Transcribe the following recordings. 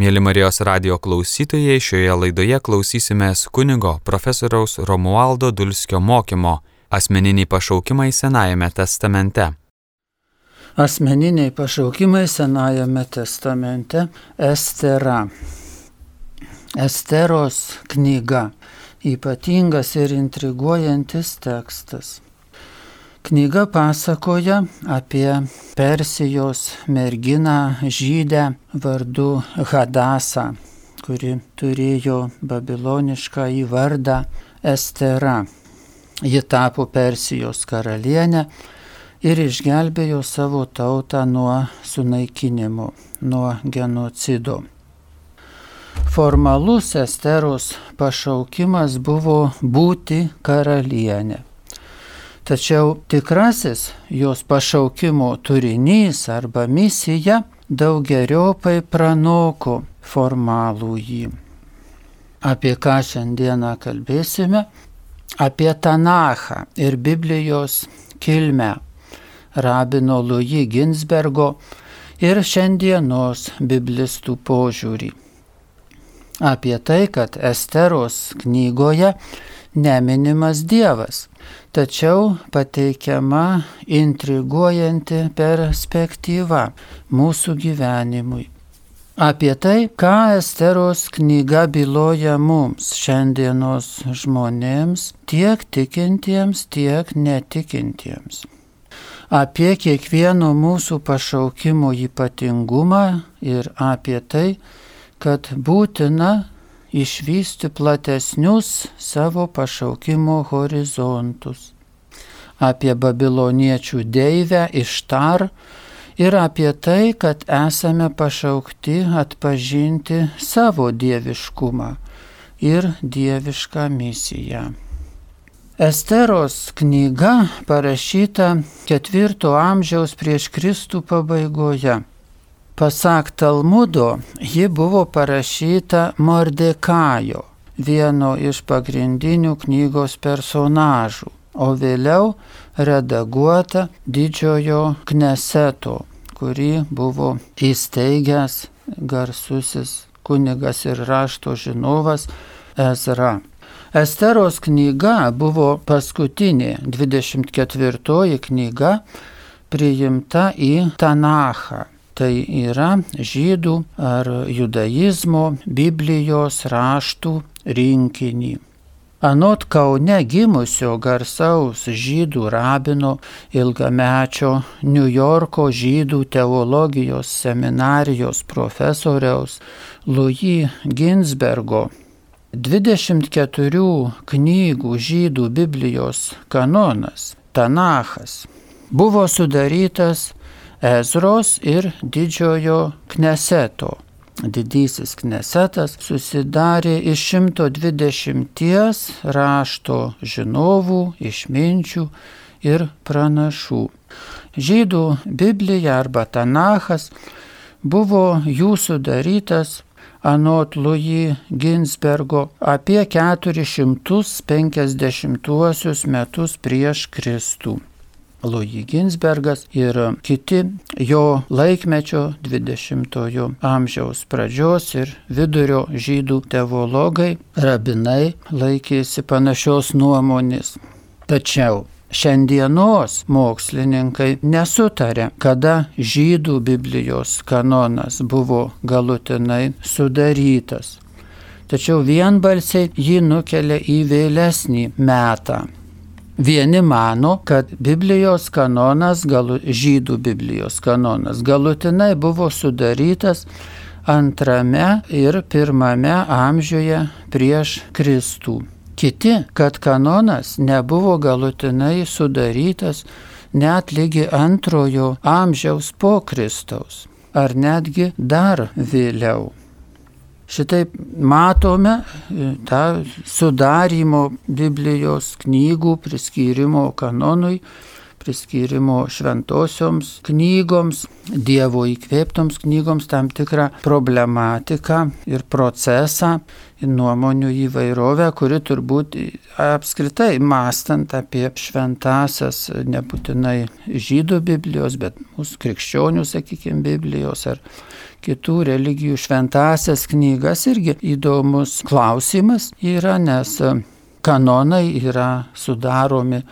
Mėly Marijos radio klausytojai, šioje laidoje klausysimės kunigo profesoriaus Romualdo Dulskio mokymo Asmeniniai pašaukimai Senajame testamente. Asmeniniai pašaukimai Senajame testamente Estera. Esteros knyga. Ypatingas ir intriguojantis tekstas. Knyga pasakoja apie Persijos merginą žydę vardu Hadasą, kuri turėjo babilonišką įvardą Estera. Ji tapo Persijos karalienė ir išgelbėjo savo tautą nuo sunaikinimo, nuo genocido. Formalus Esteros pašaukimas buvo būti karalienė. Tačiau tikrasis jos pašaukimo turinys arba misija daug geriopai pranoko formalų jį. Apie ką šiandieną kalbėsime? Apie Tanachą ir Biblijos kilmę rabino Louis Ginsbergo ir šiandienos biblistų požiūrį. Apie tai, kad Esteros knygoje neminimas Dievas, tačiau pateikiama intriguojanti perspektyva mūsų gyvenimui. Apie tai, ką Esteros knyga byloja mums, šiandienos žmonėms, tiek tikintiems, tiek netikintiems. Apie kiekvieno mūsų pašaukimo ypatingumą ir apie tai, kad būtina išvysti platesnius savo pašaukimo horizontus. Apie babiloniečių deivę ištar ir apie tai, kad esame pašaukti atpažinti savo dieviškumą ir dievišką misiją. Esteros knyga parašyta ketvirto amžiaus prieš Kristų pabaigoje. Pasak Talmudo, ji buvo parašyta Mordekajo, vieno iš pagrindinių knygos personažų, o vėliau redaguota didžiojo kneseto, kurį buvo įsteigęs garsusis kunigas ir rašto žinovas Ezra. Esteros knyga buvo paskutinė 24 knyga priimta į Tanachą Tai yra žydų ar judaizmo Biblijos raštų rinkinį. Anot Kaune gimusio garsaus žydų rabino ilgamečio New Yorko žydų teologijos seminarijos profesoriaus Louis Ginsbergo 24 knygų žydų Biblijos kanonas Tanachas buvo sudarytas Ezros ir didžiojo kneseto. Didysis knesetas susidarė iš 120 rašto žinovų, išminčių ir pranašų. Žydų Biblija arba Tanachas buvo jų sudarytas anot Louis Ginsbergo apie 450 metus prieš Kristų. Louis Ginsbergas ir kiti jo laikmečio 20-ojo amžiaus pradžios ir vidurio žydų teologai, rabinai laikėsi panašios nuomonės. Tačiau Šiandienos mokslininkai nesutarė, kada žydų Biblijos kanonas buvo galutinai sudarytas. Tačiau vienbalsiai jį nukelia į vėlesnį metą Vieni mano, kad Biblijos kanonas, galu, žydų Biblijos kanonas galutinai buvo sudarytas antrame ir pirmame amžiuje prieš Kristų. Kiti, kad kanonas nebuvo galutinai sudarytas net lygi antrojo amžiaus po Kristaus, ar netgi dar vėliau. Šitaip matome e, tą sudarimo Biblijos knygų priskyrimo kanonui priskyrimo šventosioms knygoms, Dievo įkvėptoms knygoms tam tikrą problematiką ir procesą, nuomonių įvairovę, kuri turbūt apskritai mastant apie šventasias, nebūtinai žydų Biblijos, bet mūsų krikščionių, sakykime, Biblijos ar kitų religijų šventasias knygas irgi įdomus klausimas yra, nes kanonai yra sudaromi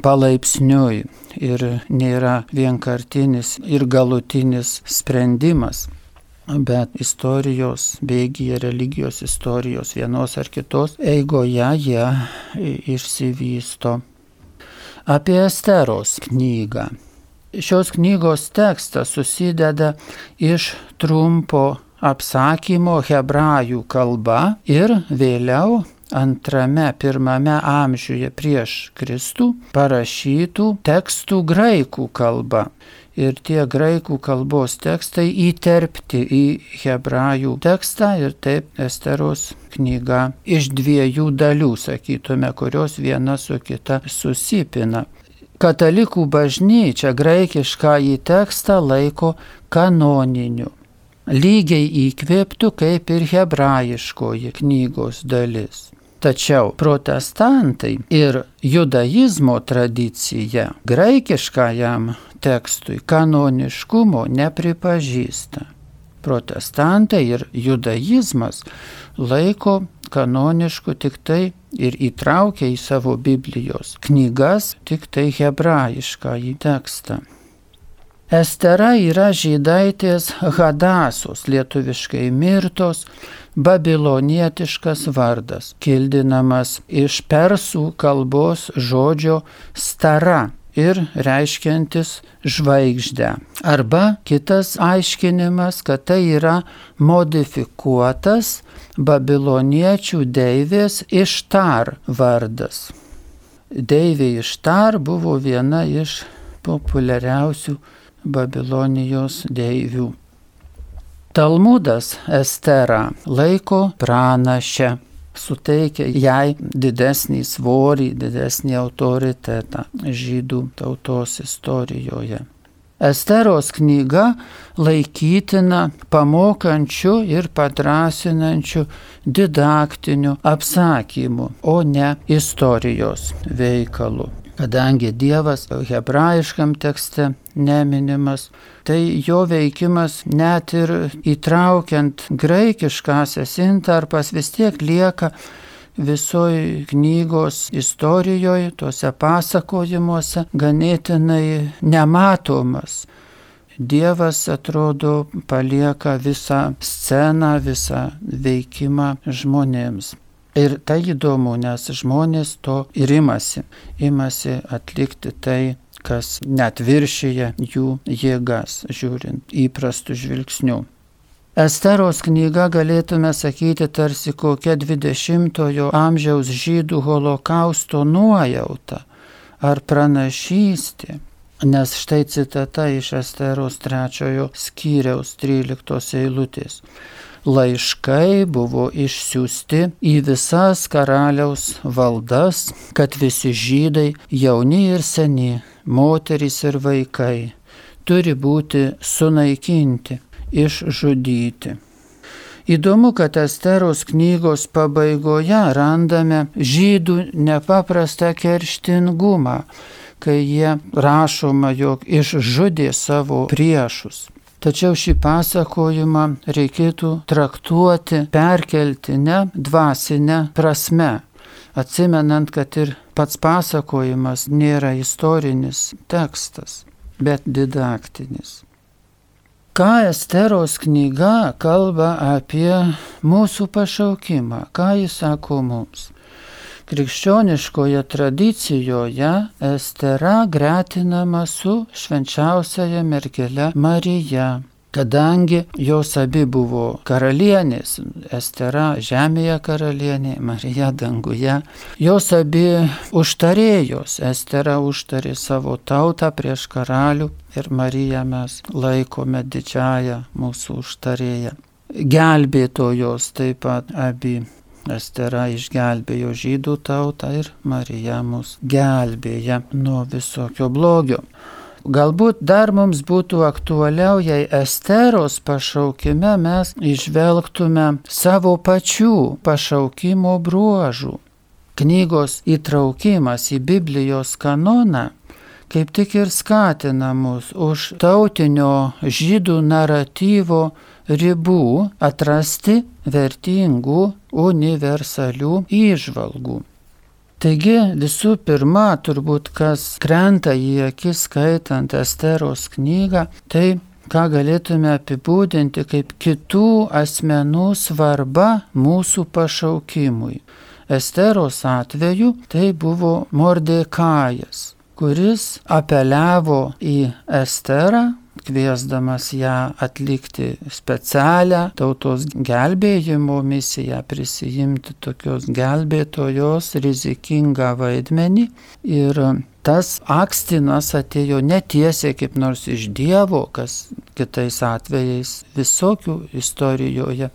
palaipsniui ir nėra vienkartinis ir galutinis sprendimas. Bet istorijos bėgyje, religijos istorijos vienos ar kitos eigoje jie išsivysto. Apie Esteros knygą. Šios knygos tekstas susideda iš trumpo apsakymo hebrajų kalba ir vėliau antrame, pirmame amžiuje prieš Kristų parašytų tekstų graikų kalba. Ir tie graikų kalbos tekstai įterpti į hebrajų tekstą ir taip Esteros knyga iš dviejų dalių, sakytume, kurios viena su kita susipina. Katalikų bažnyčia graikišką į tekstą laiko kanoniniu lygiai įkvėptų kaip ir hebrajiškoji knygos dalis. Tačiau protestantai ir judaizmo tradicija graikiškajam tekstui kanoniškumo nepripažįsta. Protestantai ir judaizmas laiko kanonišku tik tai ir įtraukia į savo Biblijos knygas tik tai hebrajišką į tekstą. Estera yra žydaitės Hadasos, lietuviškai mirtos, babilonietiškas vardas, kildinamas iš persų kalbos žodžio stara ir reiškiantis žvaigždę. Arba kitas aiškinimas, kad tai yra modifikuotas babiloniečių deivės ištar vardas. Deivė ištar buvo viena iš populiariausių Babilonijos deivių. Talmudas Esterą laiko pranašę, suteikia jai didesnį svorį, didesnį autoritetą žydų tautos istorijoje. Esteros knyga laikytina pamokančiu ir padrasinančiu didaktiniu apsakymu, o ne istorijos veikalu kadangi Dievas hebrajiškam tekste neminimas, tai jo veikimas net ir įtraukiant graikiškasias intarpas vis tiek lieka visoji knygos istorijoje, tuose pasakojimuose ganėtinai nematomas. Dievas atrodo palieka visą sceną, visą veikimą žmonėms. Ir tai įdomu, nes žmonės to ir imasi. Imasi atlikti tai, kas net viršyje jų jėgas, žiūrint įprastų žvilgsnių. Esteros knyga galėtume sakyti tarsi kokia 20-ojo amžiaus žydų holokausto nuojauta ar pranašystė. Nes štai citata iš Esteros trečiojo skyriaus 13 eilutės laiškai buvo išsiųsti į visas karaliaus valdas, kad visi žydai, jauni ir seni, moterys ir vaikai, turi būti sunaikinti, išžudyti. Įdomu, kad Esteros knygos pabaigoje randame žydų nepaprastą kerštingumą, kai jie rašoma, jog išžudė savo priešus. Tačiau šį pasakojimą reikėtų traktuoti, perkelti ne dvasinę prasme, atsimenant, kad ir pats pasakojimas nėra istorinis tekstas, bet didaktinis. Ką Esteros knyga kalba apie mūsų pašaukimą, ką jis sako mums? Krikščioniškoje tradicijoje Estera gretinama su švenčiausiaja mergele Marija. Kadangi jos abi buvo karalienės, Estera žemėje karalienė, Marija danguje, jos abi užtarėjos, Estera užtarė savo tautą prieš karalių ir Mariją mes laikome didžiąją mūsų užtarėją. Gelbėtojos taip pat abi Estera išgelbėjo žydų tautą ir Marija mus gelbėja nuo visokio blogio. Galbūt dar mums būtų aktualiau, jei Esteros pašaukime mes išvelgtume savo pačių pašaukimo bruožų. Knygos įtraukimas į Biblijos kanoną kaip tik ir skatina mus už tautinio žydų naratyvo ribų atrasti vertingų universalių įžvalgų. Taigi visų pirma, turbūt kas krenta į akis skaitant Esteros knygą, tai ką galėtume apibūdinti kaip kitų asmenų svarba mūsų pašaukimui. Esteros atveju tai buvo Mordekajas, kuris apeliavo į Esterą, kviesdamas ją atlikti specialią tautos gelbėjimo misiją, prisijimti tokios gelbėtojos rizikingą vaidmenį. Ir tas akstinas atėjo netiesiai kaip nors iš Dievo, kas kitais atvejais visokių istorijoje,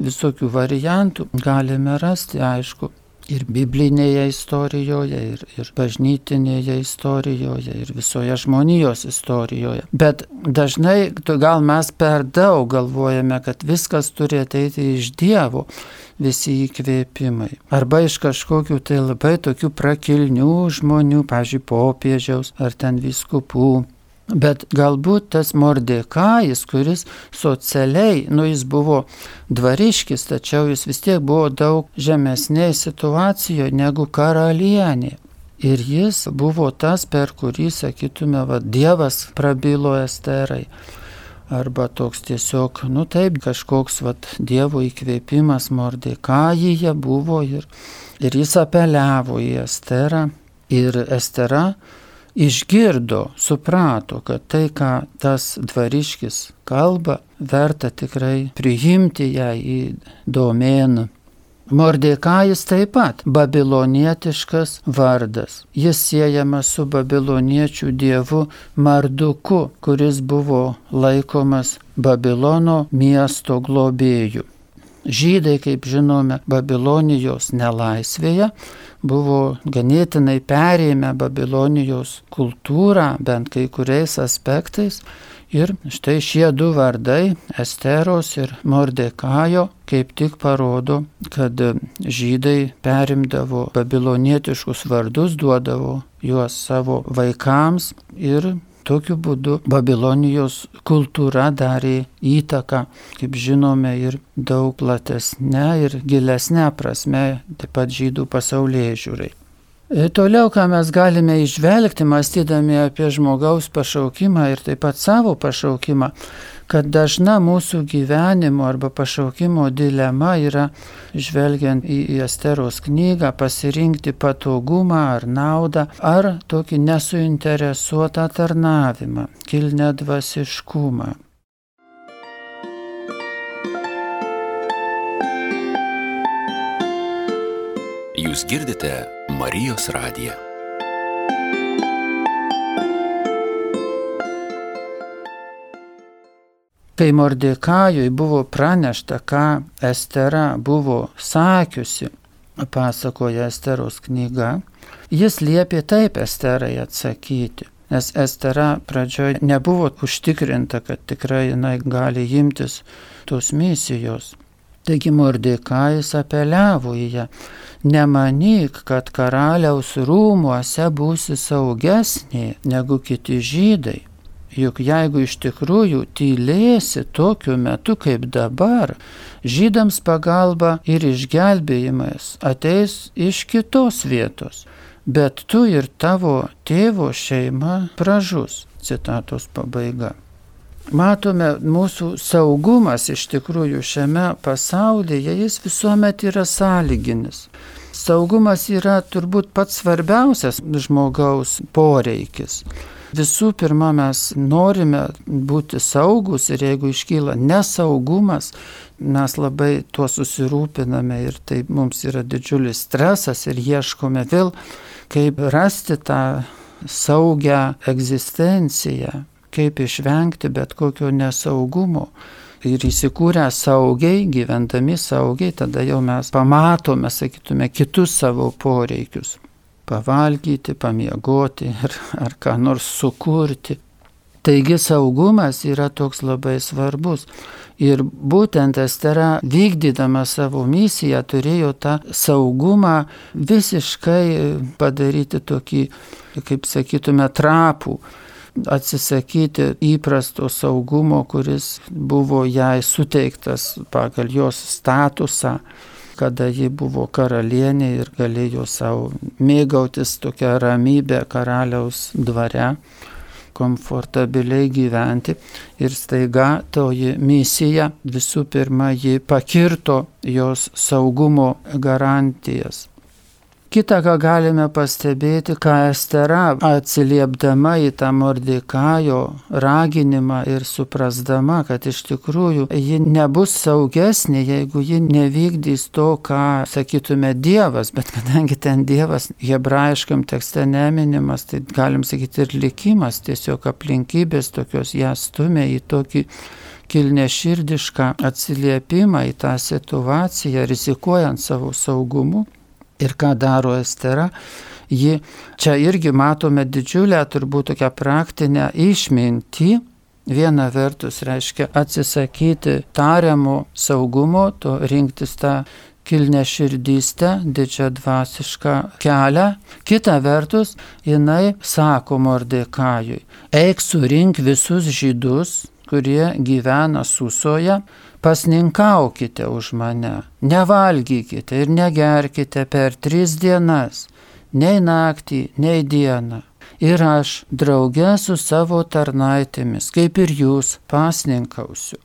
visokių variantų galime rasti, aišku ir biblinėje istorijoje, ir, ir bažnytinėje istorijoje, ir visoje žmonijos istorijoje. Bet dažnai gal mes per daug galvojame, kad viskas turi ateiti iš Dievo, visi įkvėpimai. Arba iš kažkokių tai labai tokių prakilnių žmonių, pažiūrėjau, popiežiaus ar ten viskupų Bet galbūt tas Mordekajus, kuris socialiai, nu jis buvo dvariškis, tačiau jis vis tiek buvo daug žemesnėje situacijoje negu karalienė. Ir jis buvo tas, per kurį, sakytume, va, Dievas prabilo esterai. Arba toks tiesiog, nu taip, kažkoks va, Dievo įkvėpimas Mordekajyje buvo ir, ir jis apeliavo į esterą. Ir estera išgirdo, suprato, kad tai, ką tas dvariškis kalba, verta tikrai priimti ją į domeną. Mordekajus taip pat babilonietiškas vardas. Jis siejamas su babiloniečių dievu Marduku, kuris buvo laikomas Babilono miesto globėjų. Žydai, kaip žinome, Babilonijos nelaisvėje buvo ganėtinai perėmę Babilonijos kultūrą, bent kai kuriais aspektais. Ir štai šie du vardai, Esteros ir Mordekajo, kaip tik parodo, kad žydai perimdavo babilonietiškus vardus, duodavo juos savo vaikams ir Tokiu būdu Babilonijos kultūra darė įtaką, kaip žinome, ir daug platesnė ir gilesnė prasme, taip pat žydų pasaulyje žiūrai. Ir e, toliau, ką mes galime išvelgti, mąstydami apie žmogaus pašaukimą ir taip pat savo pašaukimą, kad dažna mūsų gyvenimo arba pašaukimo dilema yra, žvelgiant į Esteros knygą, pasirinkti patogumą ar naudą, ar tokį nesuinteresuotą tarnavimą, kilnę dvasiškumą. Jūs girdite Marijos radiją. Kai Mordekajui buvo pranešta, ką Estera buvo sakiusi, pasakoja Esteros knyga, jis liepė taip Esterai atsakyti. Nes Estera pradžioje nebuvo užtikrinta, kad tikrai jinai gali imtis tos misijos. Taigi Mordekajus apeliavo į ją. Nemanyk, kad karaliaus rūmuose būsi saugesnė negu kiti žydai. Juk jeigu iš tikrųjų tylėsi tokiu metu kaip dabar, žydams pagalba ir išgelbėjimas ateis iš kitos vietos, bet tu ir tavo tėvo šeima pražus. Citatos pabaiga matome mūsų saugumas iš tikrųjų šiame pasaulyje, jis visuomet yra sąlyginis. Saugumas yra turbūt pats svarbiausias žmogaus poreikis. Visų pirma, mes norime būti saugus ir jeigu iškyla nesaugumas, mes labai tuo susirūpiname ir tai mums yra didžiulis stresas ir ieškome vėl, kaip rasti tą saugią egzistenciją, kaip išvengti bet kokio nesaugumo. ir įsikūrę saugiai, gyvendami saugiai, tada jau mes pamatome, sakytume, kitus savo poreikius. Pavalgyti, pamiegoti ar, ar ką nors sukurti. Taigi saugumas yra toks labai svarbus. Ir būtent Estera vykdydama savo misiją turėjo tą saugumą visiškai padaryti tokį, kaip sakytume, trapų atsisakyti įprasto saugumo, kuris buvo jai suteiktas pagal jos statusą, kada ji buvo karalienė ir galėjo savo mėgautis tokią ramybę karaliaus dvare komfortabiliai gyventi ir staiga toji misija visų pirma ji pakirto jos saugumo garantijas. Kita, ką galime pastebėti, ką Estera atsiliepdama į tą Mordikajo raginimą ir suprasdama, kad iš tikrųjų ji nebus saugesnė, jeigu ji nevykdys to, ką sakytume Dievas, bet kadangi ten Dievas hebrajiškam tekste neminimas, tai galim sakyti ir likimas, tiesiog aplinkybės tokios ją stumia į tokį kilneširdišką atsiliepimą į tą situaciją, rizikuojant savo saugumu. Ir ką daro Estera? Ji čia irgi matome didžiulę, turbūt tokią praktinę išmintį. Viena vertus reiškia atsisakyti tariamo saugumo, to rinktis tą kilnę širdystę, didžią dvasišką kelią. Kita vertus, jinai sako Mordekajui, eik surink visus žydus, kurie gyvena Susoje, pasninkaukite už mane, nevalgykite ir negerkite per tris dienas, nei naktį, nei dieną. Ir aš drauge su savo tarnaitėmis, kaip ir jūs, pasninkausiu.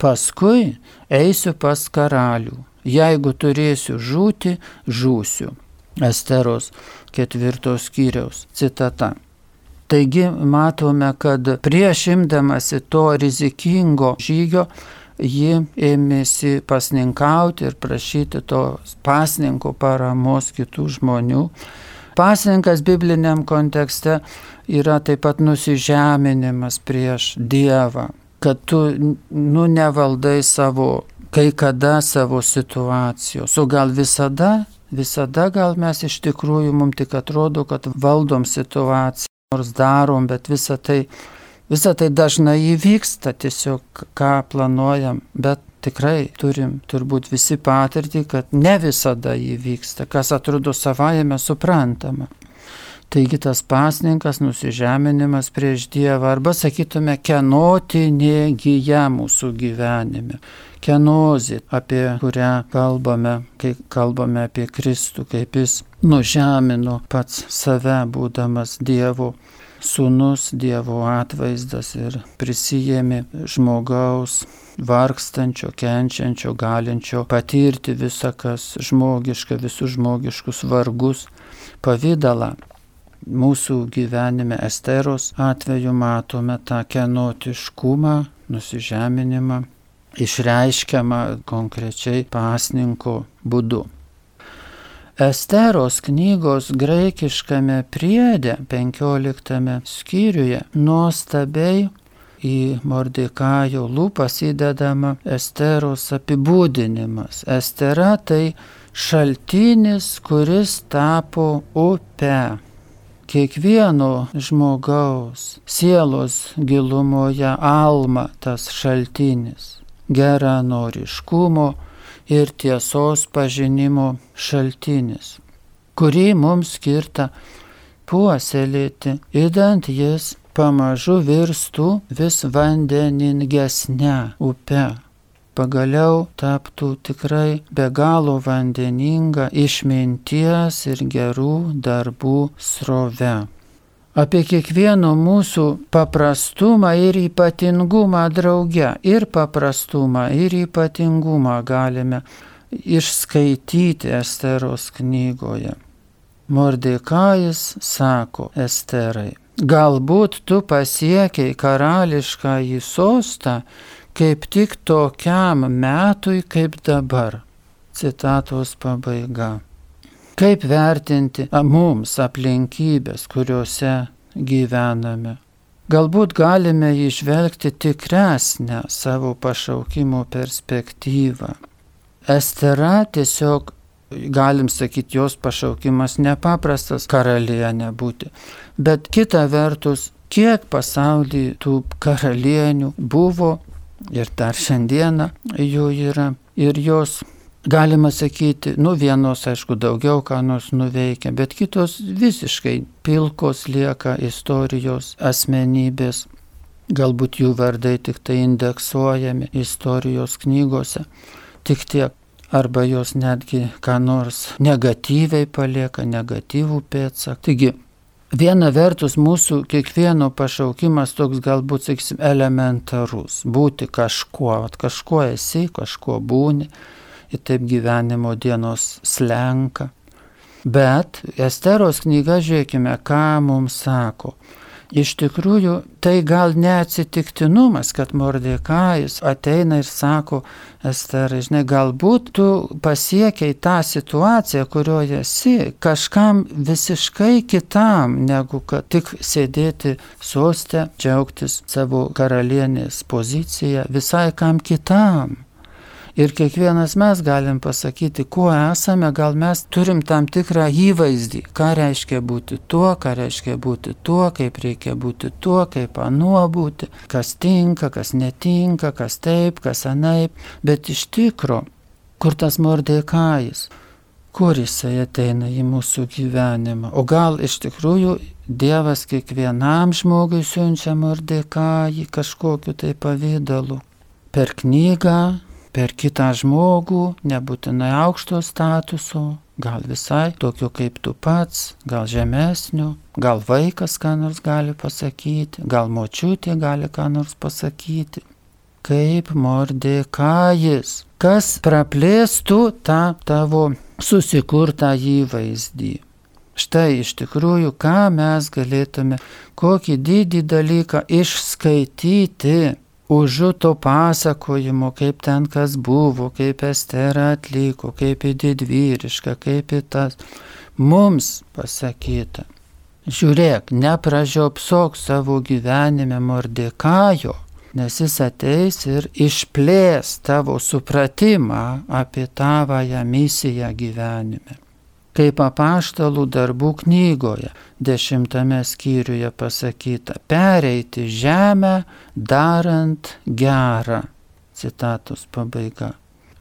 Paskui eisiu pas karalių. Jeigu turėsiu žūti, žūsiu. Esteros ketvirtos skyriaus citata. Taigi matome, kad prieš imdamasi to rizikingo žygio ji ėmėsi pasninkauti ir prašyti tos pasninko paramos kitų žmonių. Pasninkas bibliniam kontekste yra taip pat nusižeminimas prieš Dievą, kad tu nu nevaldai savo, kai kada savo situacijos, o gal visada, visada gal mes iš tikrųjų mums tik atrodo, kad valdom situaciją, nors darom, bet visa tai Visą tai dažnai įvyksta tiesiog, ką planuojam, bet tikrai turim turbūt visi patirtį, kad ne visada įvyksta, kas atrodo savajame suprantama. Taigi tas pasninkas, nusižeminimas prieš Dievą arba sakytume kenotinė gyja mūsų gyvenime. Kenozė, apie kurią kalbame, kai kalbame apie Kristų, kaip jis nužemino pats save būdamas Dievo sūnus Dievo atvaizdas ir prisijėmė žmogaus vargstančio, kenčiančio, galinčio patirti visą, kas žmogiška, visus žmogiškus vargus pavydalą. Mūsų gyvenime Esteros atveju matome tą kenotiškumą, nusižeminimą, išreiškiamą konkrečiai pasninko būdu. Esteros knygos graikiškame priedė 15 skyriuje nuostabiai į Mordekajo lūpas įdedama Esteros apibūdinimas. Estera tai šaltinis, kuris tapo upe. Kiekvieno žmogaus sielos gilumoje alma tas šaltinis geranoriškumo, ir tiesos pažinimo šaltinis, kurį mums skirta puoselėti, įdant jis pamažu virstų vis vandeningesnę upę. Pagaliau taptų tikrai be galo vandeninga išminties ir gerų darbų srove apie kiekvieno mūsų paprastumą ir ypatingumą drauge. Ir paprastumą, ir ypatingumą galime išskaityti Esteros knygoje. Mordekajus sako Esterai, galbūt tu pasiekiai karališką į sostą kaip tik tokiam metui kaip dabar. Citatos pabaiga. Kaip vertinti mums aplinkybės, kuriuose gyvename? galbūt galime išvelgti tikresnę savo pašaukimo perspektyvą. Estera tiesiog, galim sakyti, jos pašaukimas nepaprastas karalienė būti. Bet kita vertus, kiek pasaulyje tų karalienių buvo ir dar šiandieną jų yra. Ir jos galima sakyti, nu vienos aišku daugiau ką nors nuveikia, bet kitos visiškai pilkos lieka istorijos asmenybės. Galbūt jų vardai tik tai indeksuojami istorijos knygose. Tik tiek. Arba jos netgi ką nors negatyviai palieka, negatyvų pėdsaką. Taigi, viena vertus mūsų kiekvieno pašaukimas toks galbūt, sakysim, elementarus. Būti kažkuo, kažkuo esi, kažkuo būni ir taip gyvenimo dienos slenka. Bet Esteros knyga, žiūrėkime, ką mums sako. Iš tikrųjų, tai gal neatsitiktinumas, kad Mordekajus ateina ir sako, Esterai, žinai, galbūt tu pasiekiai tą situaciją, kurioje esi, kažkam visiškai kitam, negu kad tik sėdėti sostę, džiaugtis savo karalienės poziciją, visai kam kitam. Ir kiekvienas mes galim pasakyti, kuo esame, gal mes turim tam tikrą įvaizdį, ką reiškia būti tuo, ką reiškia būti tuo, kaip reikia būti tuo, kaip anuo būti, kas tinka, kas netinka, kas taip, kas anaip, bet iš tikro, kur tas mordėkais, kur jisai ateina į mūsų gyvenimą. O gal iš tikrųjų Dievas kiekvienam žmogui siunčia mordėkąjį kažkokiu tai pavydalu. Per knygą, per kitą žmogų, nebūtinai aukšto statuso, gal visai tokio kaip tu pats, gal žemesnio, gal vaikas ką nors gali pasakyti, gal močiutė gali ką nors pasakyti. Kaip mordėkajis, kas praplėstų tą tavo susikurtą įvaizdį. Štai iš tikrųjų, ką mes galėtume, kokį didį dalyką išskaityti užuto pasakojimo, kaip ten kas buvo, kaip Estera atliko, kaip į didvyrišką, kaip į tas. Mums pasakyta, žiūrėk, nepražiopsok savo gyvenime mordekajo, nes jis ateis ir išplės tavo supratimą apie tavąją misiją gyvenime kaip apaštalų darbų knygoje, dešimtame skyriuje pasakyta, pereiti žemę darant gerą. Citatos pabaiga.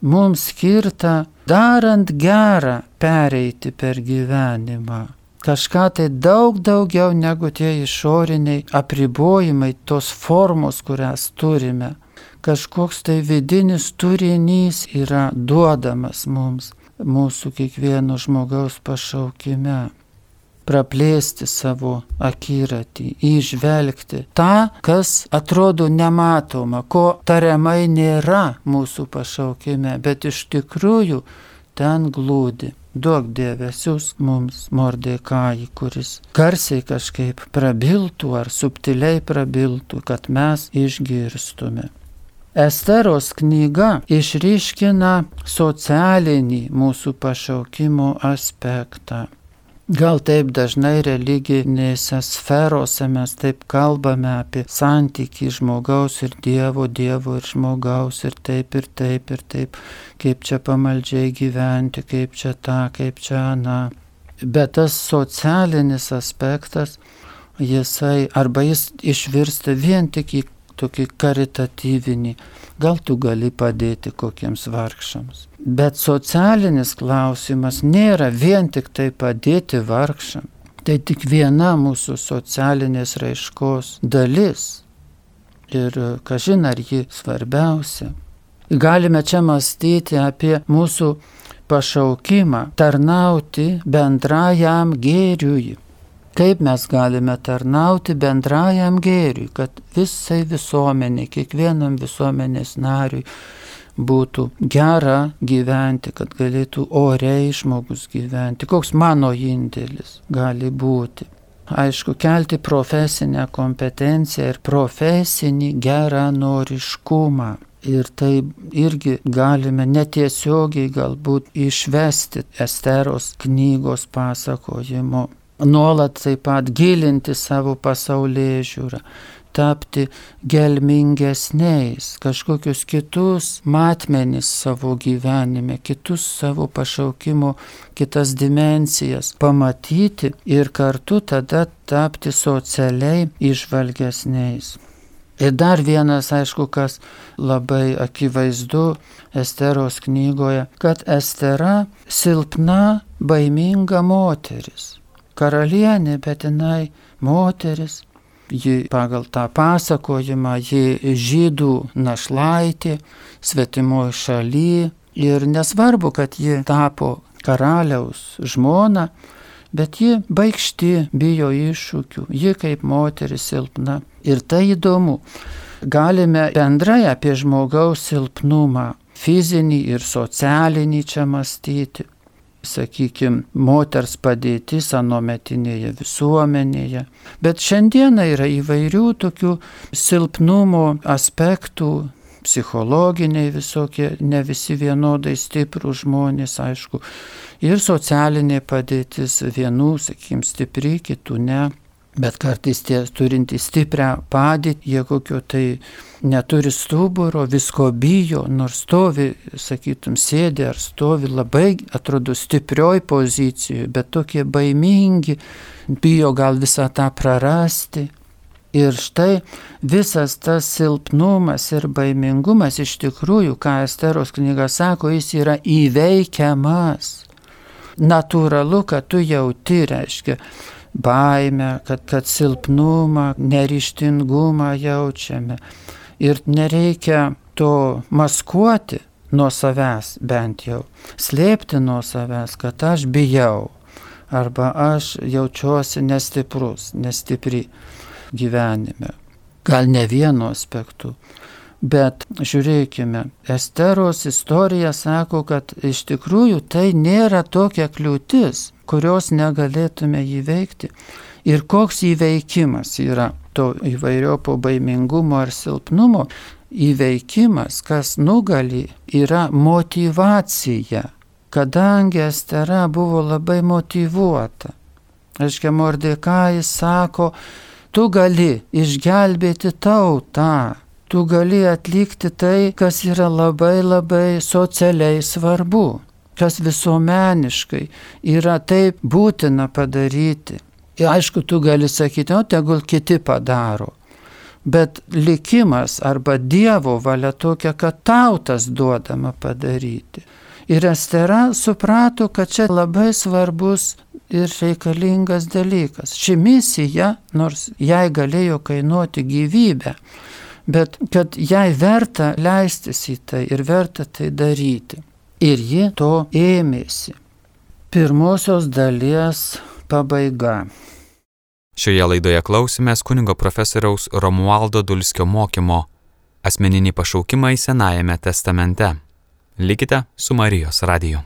Mums skirta darant gerą pereiti per gyvenimą. Kažką tai daug daugiau negu tie išoriniai apribojimai, tos formos, kurias turime. Kažkoks tai vidinis turinys yra duodamas mums mūsų kiekvieno žmogaus pašaukime praplėsti savo akiratį, išvelgti tą, kas atrodo nematoma, ko tariamai nėra mūsų pašaukime, bet iš tikrųjų ten glūdi. Duok dėvesius mums mordėkąjį, kuris garsiai kažkaip prabiltų ar subtiliai prabiltų, kad mes išgirstume. Esteros knyga išryškina socialinį mūsų pašaukimo aspektą. Gal taip dažnai religinėse sferose mes taip kalbame apie santykį žmogaus ir Dievo, Dievo ir žmogaus ir taip ir taip ir taip, kaip čia pamaldžiai gyventi, kaip čia tą, kaip čia aną. Bet tas socialinis aspektas, jisai arba jis išvirsta vien tik į tokį karitatyvinį, gal tu gali padėti kokiems vargšams. Bet socialinis klausimas nėra vien tik tai padėti vargšam. Tai tik viena mūsų socialinės raiškos dalis. Ir kažin ar ji svarbiausia. Galime čia mąstyti apie mūsų pašaukimą tarnauti bendrajam gėriui kaip mes galime tarnauti bendrajam gėriui, kad visai visuomeniai, kiekvienam visuomenės nariui būtų gera gyventi, kad galėtų oriai žmogus gyventi. Koks mano indėlis gali būti? Aišku, kelti profesinę kompetenciją ir profesinį geranoriškumą. Ir tai irgi galime netiesiogiai galbūt išvesti Esteros knygos pasakojimo nuolat taip pat gilinti savo pasaulyje žiūrą, tapti gelmingesniais, kažkokius kitus matmenis savo gyvenime, kitus savo pašaukimo, kitas dimensijas pamatyti ir kartu tada tapti socialiai išvalgesniais. Ir dar vienas, aišku, kas labai akivaizdu Esteros knygoje, kad Estera silpna, baiminga moteris. Karalienė, bet jinai moteris, ji pagal tą pasakojimą, ji žydų našlaitė, svetimoji šaly ir nesvarbu, kad ji tapo karaliaus žmona, bet ji baigšti, bijo iššūkių, ji kaip moteris silpna. Ir tai įdomu. Galime bendrai apie žmogaus silpnumą, fizinį ir socialinį čia mąstyti. Sakykime, moters padėtis anometinėje visuomenėje. Bet šiandieną yra įvairių tokių silpnumo aspektų, psichologiniai visokie, ne visi vienodai stiprų žmonės, aišku, ir socialinė padėtis vienų, sakykim, stipri, kitų ne. Bet kartais tie turintys stiprią padėtį, jie kokio tai neturi stuburo, visko bijo, nors stovi, sakytum, sėdi ar stovi labai, atrodo, stiprioj pozicijoje, bet tokie baimingi, bijo gal visą tą prarasti. Ir štai visas tas silpnumas ir baimingumas iš tikrųjų, ką Esteros knyga sako, jis yra įveikiamas natūralu, kad tu jauti, reiškia, baimę, kad, kad silpnumą, nerištingumą jaučiame. Ir nereikia to maskuoti nuo savęs bent jau, slėpti nuo savęs, kad aš bijau arba aš jaučiuosi nestiprus, nestipri gyvenime. Gal ne vienu aspektu. Bet žiūrėkime, Esteros istorija sako, kad iš tikrųjų tai nėra tokia kliūtis, kurios negalėtume įveikti. Ir koks įveikimas yra to įvairiopo baimingumo ar silpnumo įveikimas, kas nugali, yra motivacija. Kadangi Estera buvo labai motivuota. Aiškia, Mordekai sako, tu gali išgelbėti tautą tu gali atlikti tai, kas yra labai labai socialiai svarbu, kas visuomeniškai yra taip būtina padaryti. Ir aišku, tu gali sakyti, o tegul kiti padaro. Bet likimas arba Dievo valia tokia, kad tautas duodama padaryti. Ir Estera suprato, kad čia labai svarbus ir reikalingas dalykas. Ši misija, nors jai galėjo kainuoti gyvybę, bet kad jai verta leistis į tai ir verta tai daryti. Ir ji to ėmėsi. Pirmosios dalies pabaiga. Šioje laidoje klausimės kunigo profesoriaus Romualdo Dulskio mokymo Asmeninį pašaukimą į Senajame testamente. Likite su Marijos radiju.